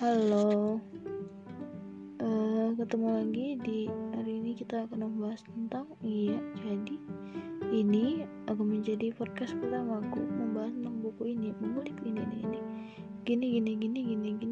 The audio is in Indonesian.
Halo, uh, ketemu lagi di hari ini kita akan membahas tentang iya. Jadi ini aku menjadi podcast pertamaku membahas tentang buku ini, mengulik ini ini ini. Gini gini gini gini gini